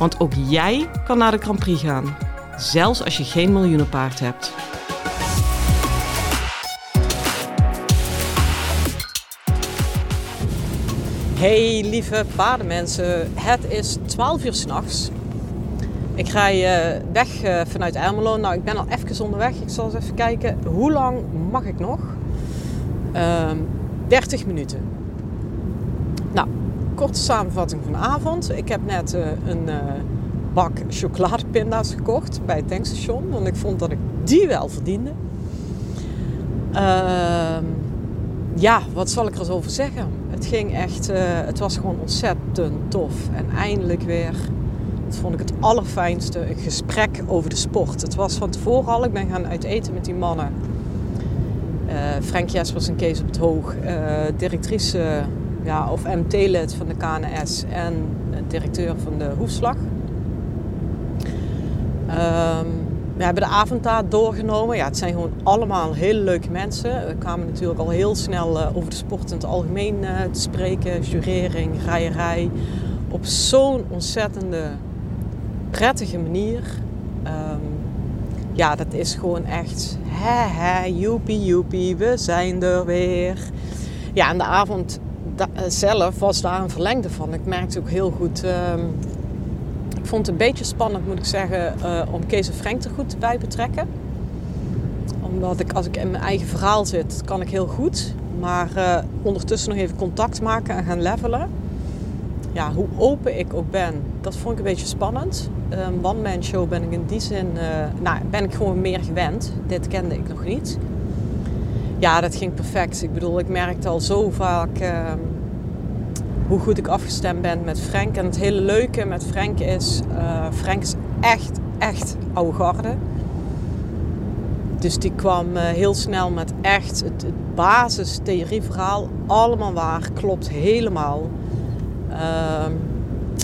Want ook jij kan naar de Grand Prix gaan, zelfs als je geen miljoenenpaard hebt. Hey lieve paardenmensen, het is 12 uur s'nachts. Ik rij uh, weg uh, vanuit Ermelo. Nou, ik ben al even onderweg. Ik zal eens even kijken. Hoe lang mag ik nog? Uh, 30 minuten. Nou, korte samenvatting van de avond. Ik heb net uh, een bak chocoladepinda's gekocht bij het tankstation. Want ik vond dat ik die wel verdiende. Ehm, ja, wat zal ik er eens over zeggen? Het ging echt, het was gewoon ontzettend tof. En eindelijk weer dat vond ik het allerfijnste. Een gesprek over de sport. Het was van tevoren al. Ik ben gaan uiteten met die mannen. Uh, Frank Jespers en Kees op het Hoog. Directrice ja, of MT-lid van de KNS. En directeur van de Hoefslag. Um, we hebben de avond daar doorgenomen. Ja, het zijn gewoon allemaal hele leuke mensen. We kwamen natuurlijk al heel snel uh, over de sport in het algemeen te spreken. Jurering, rijerij. Op zo'n ontzettende prettige manier. Um, ja, dat is gewoon echt hè hè, joepie joepie, we zijn er weer. Ja, en de avond eh, zelf was daar een verlengde van. Ik merkte ook heel goed... Um, ik vond het een beetje spannend, moet ik zeggen, uh, om Kees en Frank er goed bij betrekken. Omdat ik, als ik in mijn eigen verhaal zit, kan ik heel goed. Maar uh, ondertussen nog even contact maken en gaan levelen ja, hoe open ik ook ben, dat vond ik een beetje spannend. Een one-man show ben ik in die zin, nou, ben ik gewoon meer gewend. Dit kende ik nog niet. Ja, dat ging perfect. Ik bedoel, ik merkte al zo vaak uh, hoe goed ik afgestemd ben met Frank. En het hele leuke met Frank is, uh, Frank is echt, echt oude garde. Dus die kwam uh, heel snel met echt het, het basistheorieverhaal. Allemaal waar, klopt helemaal. Uh,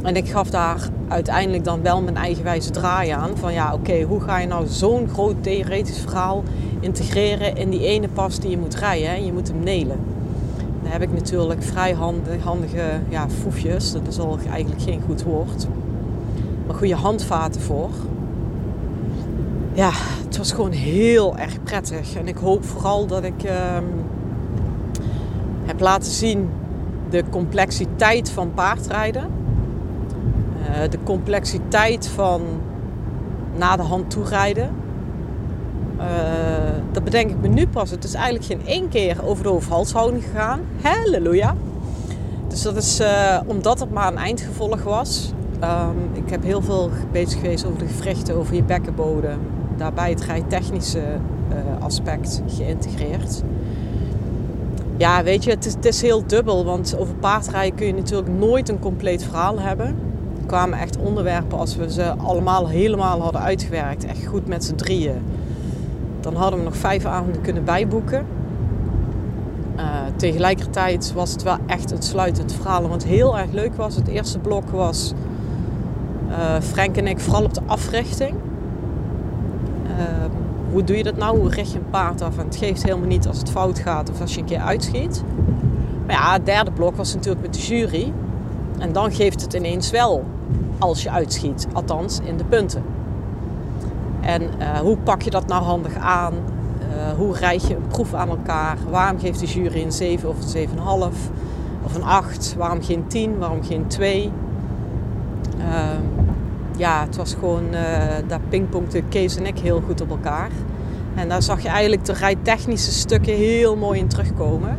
en ik gaf daar uiteindelijk dan wel mijn eigenwijze draai aan. Van ja, oké, hoe ga je nou zo'n groot theoretisch verhaal integreren in die ene pas die je moet rijden? Je moet hem nelen. Daar heb ik natuurlijk vrij handige, handige ja, foefjes. Dat is al eigenlijk geen goed woord. Maar goede handvaten voor. Ja, het was gewoon heel erg prettig. En ik hoop vooral dat ik uh, heb laten zien de complexiteit van paardrijden. Uh, de complexiteit van na de hand toerijden. Uh, dat bedenk ik me nu pas. Het is eigenlijk geen één keer over de hoofdhalshouding gegaan. Halleluja. Dus dat is uh, omdat het maar een eindgevolg was. Um, ik heb heel veel bezig geweest over de gewrichten, over je bekkenbodem. Daarbij het rijtechnische aspect geïntegreerd. Ja, weet je, het is, het is heel dubbel. Want over paardrijden kun je natuurlijk nooit een compleet verhaal hebben. Kwamen echt onderwerpen als we ze allemaal helemaal hadden uitgewerkt. Echt goed met z'n drieën. Dan hadden we nog vijf avonden kunnen bijboeken. Uh, tegelijkertijd was het wel echt het sluitend verhaal. Want heel erg leuk was, het eerste blok was uh, Frank en ik vooral op de africhting. Uh, hoe doe je dat nou? Hoe richt je een paard af? Het geeft helemaal niet als het fout gaat of als je een keer uitschiet. Maar ja, het derde blok was natuurlijk met de jury. En dan geeft het ineens wel als je uitschiet. Althans, in de punten. En uh, hoe pak je dat nou handig aan? Uh, hoe rijd je een proef aan elkaar? Waarom geeft de jury een 7 of een 7,5? Of een 8? Waarom geen 10? Waarom geen 2? Uh, ja, het was gewoon, uh, daar pingpongte Kees en ik heel goed op elkaar. En daar zag je eigenlijk de rijtechnische stukken heel mooi in terugkomen.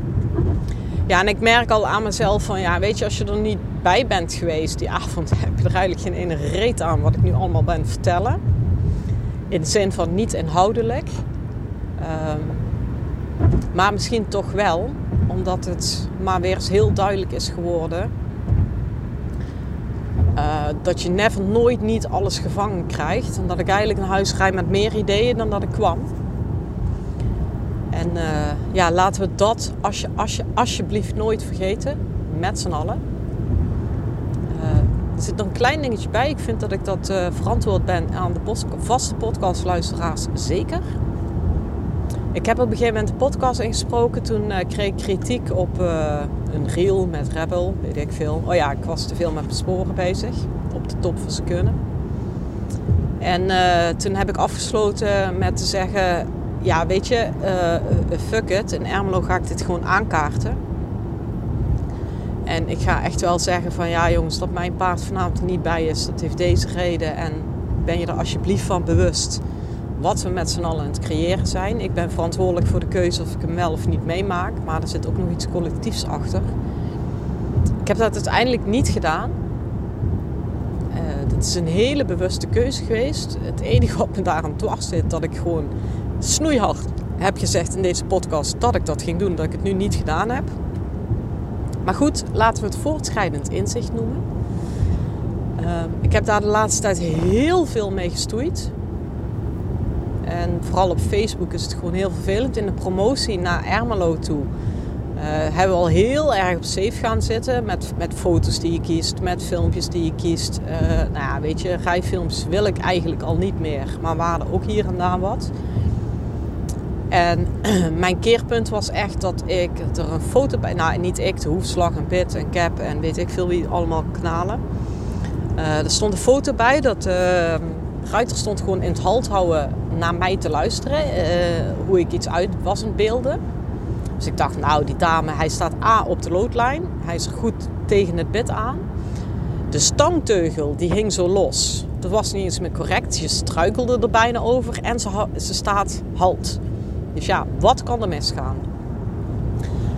Ja, en ik merk al aan mezelf van, ja, weet je, als je er niet bij bent geweest die avond, heb je er eigenlijk geen ene reet aan wat ik nu allemaal ben vertellen. In de zin van niet inhoudelijk. Um, maar misschien toch wel, omdat het maar weer eens heel duidelijk is geworden Uh, dat je never nooit niet alles gevangen krijgt. En dat ik eigenlijk naar huis rijd met meer ideeën dan dat ik kwam. En uh, ja, laten we dat als je, als je, alsjeblieft nooit vergeten. Met z'n allen. Er zit nog een klein dingetje bij. Ik vind dat ik dat verantwoord ben aan de vaste podcastluisteraars. Zeker. Ik heb op een gegeven moment een podcast ingesproken. Toen kreeg ik kritiek op een reel met Rebel, weet ik veel. Oh ja, ik was te veel met sporen bezig. Op de top van zijn kunnen. En toen heb ik afgesloten met te zeggen... Ja, weet je, fuck it. In Ermelo ga ik dit gewoon aankaarten. En ik ga echt wel zeggen van... Ja jongens, dat mijn paard vanavond er niet bij is. Dat heeft deze reden. En ben je er alsjeblieft van bewust wat we met z'n allen aan het creëren zijn. Ik ben verantwoordelijk voor de keuze of ik hem wel of niet meemaak, maar er zit ook nog iets collectiefs achter. Ik heb dat uiteindelijk niet gedaan. Uh, dat is een hele bewuste keuze geweest. Het enige wat me daaraan dwars zit, dat ik gewoon snoeihard heb gezegd in deze podcast dat ik dat ging doen, dat ik het nu niet gedaan heb. Maar goed, laten we het voortschrijdend inzicht noemen. Uh, ik heb daar de laatste tijd heel veel mee gestoeid. En vooral op Facebook is het gewoon heel vervelend. In de promotie naar Ermelo toe uh, hebben we al heel erg op safe gaan zitten. Met, met foto's die je kiest, met filmpjes die je kiest. Uh, nou ja, weet je, rijfilms wil ik eigenlijk al niet meer. Maar waren ook hier en daar wat. En mijn keerpunt was echt dat ik er een foto bij... Nou, niet ik, de hoefslag en pit en cap en weet ik veel wie allemaal kanalen. Uh, er stond een foto bij dat... Ehm, Ruiter stond gewoon in het halt houden naar mij te luisteren. Uh, hoe ik iets uit was aan beelden. Dus ik dacht, nou, die dame, hij staat A op de loodlijn. Hij is goed tegen het bed aan. De stangteugel, die hing zo los. Dat was niet eens meer correct. Je struikelde er bijna over en ze, ze staat halt. Dus ja, wat kan er misgaan?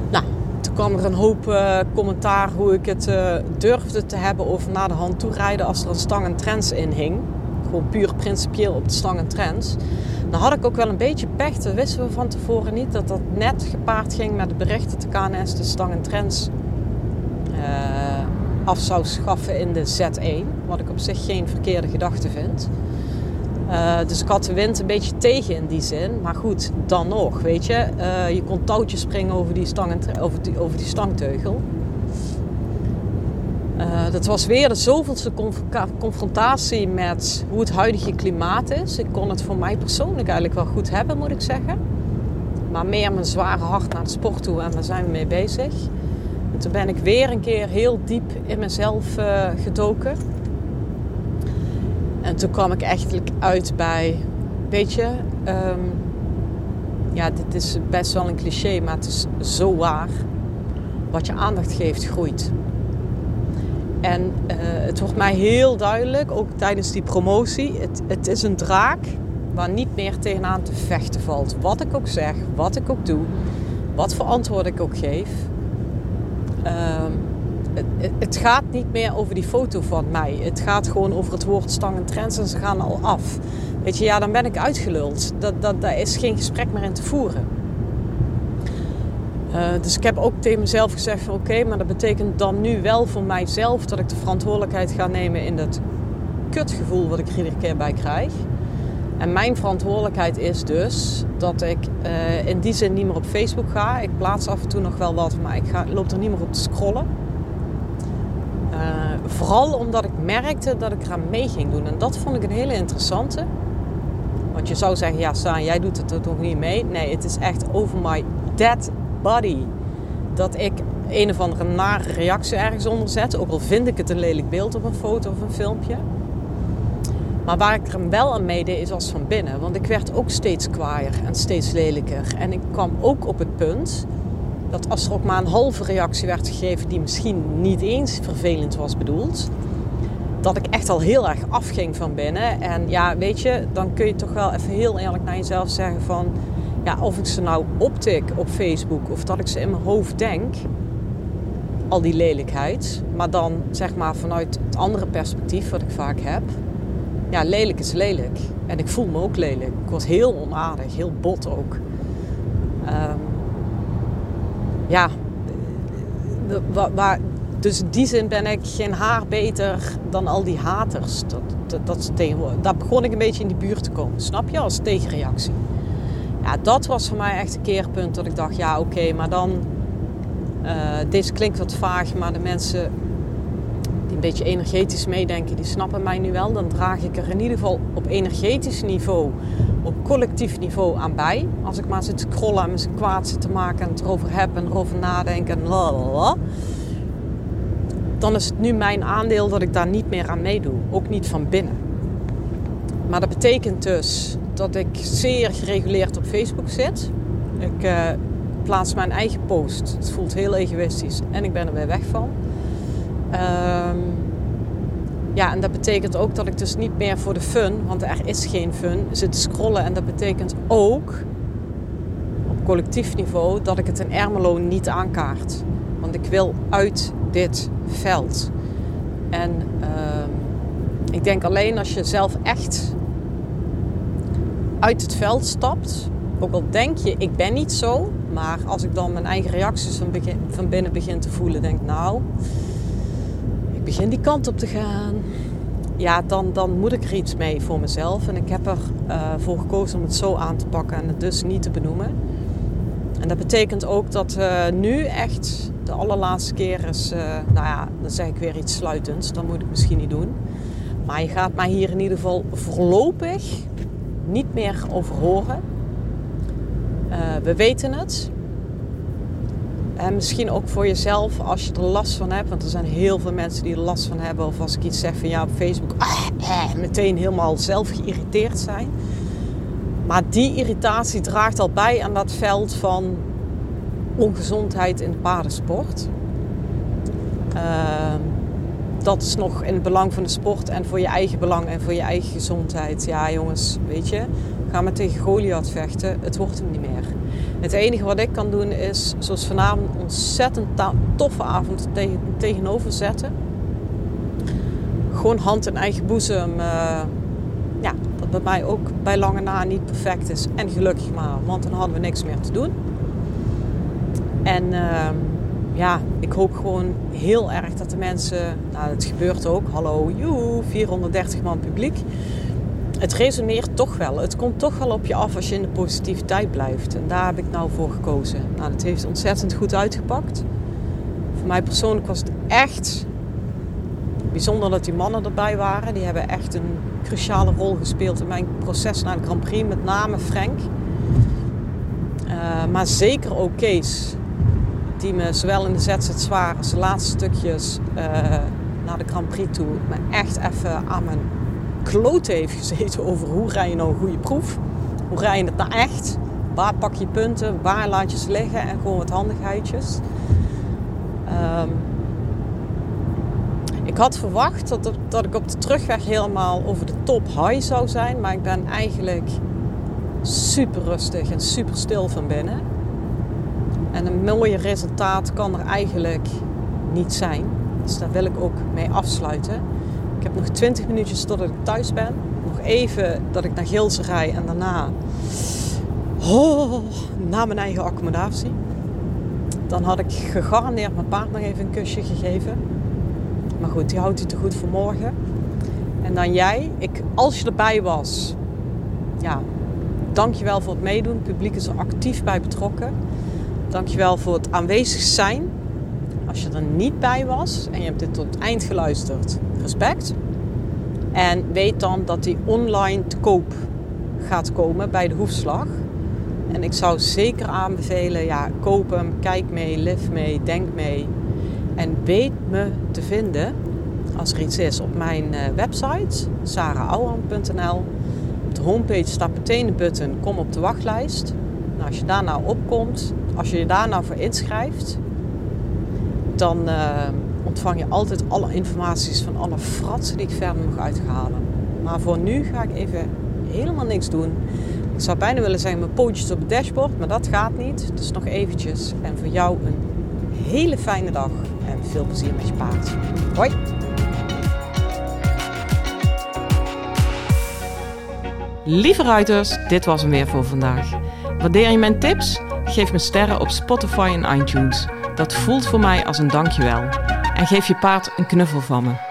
Nou, toen kwam er een hoop uh, commentaar hoe ik het uh, durfde te hebben over naar de hand toe rijden als er een stang en trends in hing gewoon puur principieel op de stang en trends. Dan had ik ook wel een beetje pech. Dat wisten we van tevoren niet. Dat dat net gepaard ging met de berichten de KNS de stang en trends uh, af zou schaffen in de Z1. Wat ik op zich geen verkeerde gedachte vind. Uh, dus ik had de wind een beetje tegen in die zin. Maar goed, dan nog, weet je. Uh, je kon touwtjes springen over die, stang over die, over die stangteugel. Uh, dat was weer de zoveelste confrontatie met hoe het huidige klimaat is. Ik kon het voor mij persoonlijk eigenlijk wel goed hebben, moet ik zeggen. Maar meer mijn zware hart naar de sport toe en daar zijn we mee bezig. En toen ben ik weer een keer heel diep in mezelf gedoken. En toen kwam ik eigenlijk uit bij, weet je, um, ja, dit is best wel een cliché, maar het is zo waar. Wat je aandacht geeft, groeit. En uh, het wordt mij heel duidelijk, ook tijdens die promotie, het, het is een draak waar niet meer tegenaan te vechten valt. Wat ik ook zeg, wat ik ook doe, wat voor antwoord ik ook geef. Uh, het, gaat niet meer over die foto van mij. Het gaat gewoon over het woord stang en trends en ze gaan al af. Weet je, ja, dan ben ik uitgeluld. Dat, dat, daar is geen gesprek meer in te voeren. Uh, dus ik heb ook tegen mezelf gezegd oké, maar dat betekent dan nu wel voor mijzelf dat ik de verantwoordelijkheid ga nemen in dat kutgevoel wat ik er iedere keer bij krijg. En mijn verantwoordelijkheid is dus dat ik uh, in die zin niet meer op Facebook ga. Ik plaats af en toe nog wel wat, maar ik ga, loop er niet meer op te scrollen. Uh, vooral omdat ik merkte dat ik eraan mee ging doen. En dat vond ik een hele interessante. Want je zou zeggen, ja Saan, jij doet het er toch niet mee? Nee, het is echt over my dead body. Dat ik een of andere nare reactie ergens onder zet. Ook al vind ik het een lelijk beeld op een foto of een filmpje. Maar waar ik er wel aan meedeed is als van binnen. Want ik werd ook steeds kwaaier en steeds lelijker. En ik kwam ook op het punt dat als er ook maar een halve reactie werd gegeven die misschien niet eens vervelend was bedoeld, dat ik echt al heel erg afging van binnen. En ja, weet je, dan kun je toch wel even heel eerlijk naar jezelf zeggen van ja, of ik ze nou optik op Facebook of dat ik ze in mijn hoofd denk, al die lelijkheid, maar dan zeg maar vanuit het andere perspectief wat ik vaak heb. Ja, lelijk is lelijk. En ik voel me ook lelijk. Ik was heel onaardig, heel bot ook. Ja, dus in die zin ben ik geen haar beter dan al die haters. Dat, dat, dat daar begon ik een beetje in die buurt te komen, snap je? Als tegenreactie. Ja, dat was voor mij echt een keerpunt dat ik dacht, ja oké, maar dan... Uh, deze klinkt wat vaag, maar de mensen die een beetje energetisch meedenken, die snappen mij nu wel. Dan draag ik er in ieder geval op energetisch niveau, op collectief niveau aan bij. Als ik maar zit te scrollen en me kwaad zit te maken en het erover heb en erover nadenken en lalala dan is het nu mijn aandeel dat ik daar niet meer aan meedoe. Ook niet van binnen. Maar dat betekent dus dat ik zeer gereguleerd op Facebook zit. Ik uh, plaats mijn eigen post. Het voelt heel egoïstisch en ik ben er weer weg van. Ehm, ja, en dat betekent ook dat ik dus niet meer voor de fun, want er is geen fun, zit te scrollen. En dat betekent ook op collectief niveau dat ik het in Ermelo niet aankaart. Want ik wil uit dit veld. En ehm, ik denk alleen als je zelf echt uit het veld stapt, ook al denk je ik ben niet zo, maar als ik dan mijn eigen reacties van, van binnen begin te voelen, denk nou, ik begin die kant op te gaan. Ja, dan, dan moet ik er iets mee voor mezelf. En ik heb ervoor uh, voor gekozen om het zo aan te pakken en het dus niet te benoemen. En dat betekent ook dat uh, nu echt de allerlaatste keer is, uh, nou ja, dan zeg ik weer iets sluitends. Dat moet ik misschien niet doen. Maar je gaat mij hier in ieder geval voorlopig niet meer over horen. We weten het. En misschien ook voor jezelf als je er last van hebt. Want er zijn heel veel mensen die er last van hebben. Of als ik iets zeg van ja op Facebook. Ah, meteen helemaal zelf geïrriteerd zijn. Maar die irritatie draagt al bij aan dat veld van ongezondheid in de paardensport. Uh, dat is nog in het belang van de sport en voor je eigen belang en voor je eigen gezondheid. Ja, jongens, weet je, ga maar tegen Goliath vechten. Het wordt hem niet meer. Het enige wat ik kan doen is, zoals vanavond, een ontzettend toffe avond tegen, tegenover zetten. Gewoon hand in eigen boezem. Uh, ja, dat bij mij ook bij lange na niet perfect is. En gelukkig maar, want dan hadden we niks meer te doen. En ehm, ja, ik hoop gewoon heel erg dat de mensen, nou het gebeurt ook, hallo, joe, 430 man publiek. Het resoneert toch wel. Het komt toch wel op je af als je in de positiviteit blijft. En daar heb ik nou voor gekozen. Nou, heeft ontzettend goed uitgepakt. Voor mij persoonlijk was het echt bijzonder dat die mannen erbij waren. Die hebben echt een cruciale rol gespeeld in mijn proces naar de Grand Prix. Met name Frank. Uh, maar zeker ook Kees die me zowel in de ZZ zwaar als de laatste stukjes uh, naar de Grand Prix toe me echt even aan mijn klote heeft gezeten over hoe rij je nou een goede proef. Hoe rij je het nou echt? Waar pak je punten? Waar laat je ze liggen? En gewoon wat handigheidjes. Um, ik had verwacht dat, dat ik op de terugweg helemaal over de top high zou zijn. Maar ik ben eigenlijk super rustig en super stil van binnen. En een mooier resultaat kan er eigenlijk niet zijn. Dus daar wil ik ook mee afsluiten. Ik heb nog 20 minuutjes totdat ik thuis ben. Nog even dat ik naar Gilsen rij en daarna oh, naar mijn eigen accommodatie. Dan had ik gegarandeerd mijn paard nog even een kusje gegeven. Maar goed, die houdt hij te goed voor morgen. En dan jij, ik, als je erbij was, ja, dankjewel voor het meedoen. Het publiek is er actief bij betrokken. Dankjewel voor het aanwezig zijn. Als je er niet bij was en je hebt dit tot het eind geluisterd, respect. En weet dan dat die online te koop gaat komen bij de hoefslag. En ik zou zeker aanbevelen, ja, koop hem, kijk mee, live mee, denk mee. En weet me te vinden als er iets is op mijn eh, website, sarahouwand.nl. Op de homepage staat meteen de button kom op de wachtlijst. Als je daarna opkomt, als je je daar nou voor inschrijft, dan uh, ontvang je altijd alle informaties van alle fratsen die ik verder nog uithalen. Maar voor nu ga ik even helemaal niks doen. Ik zou bijna willen zeggen mijn pootjes op het dashboard, maar dat gaat niet. Dus nog eventjes. En voor jou een hele fijne dag en veel plezier met je paard. Hoi! Lieve ruiters, dit was hem weer voor vandaag. Waardeer je mijn tips? Geef me sterren op Spotify en iTunes. Dat voelt voor mij als een dankjewel. En geef je paard een knuffel van me.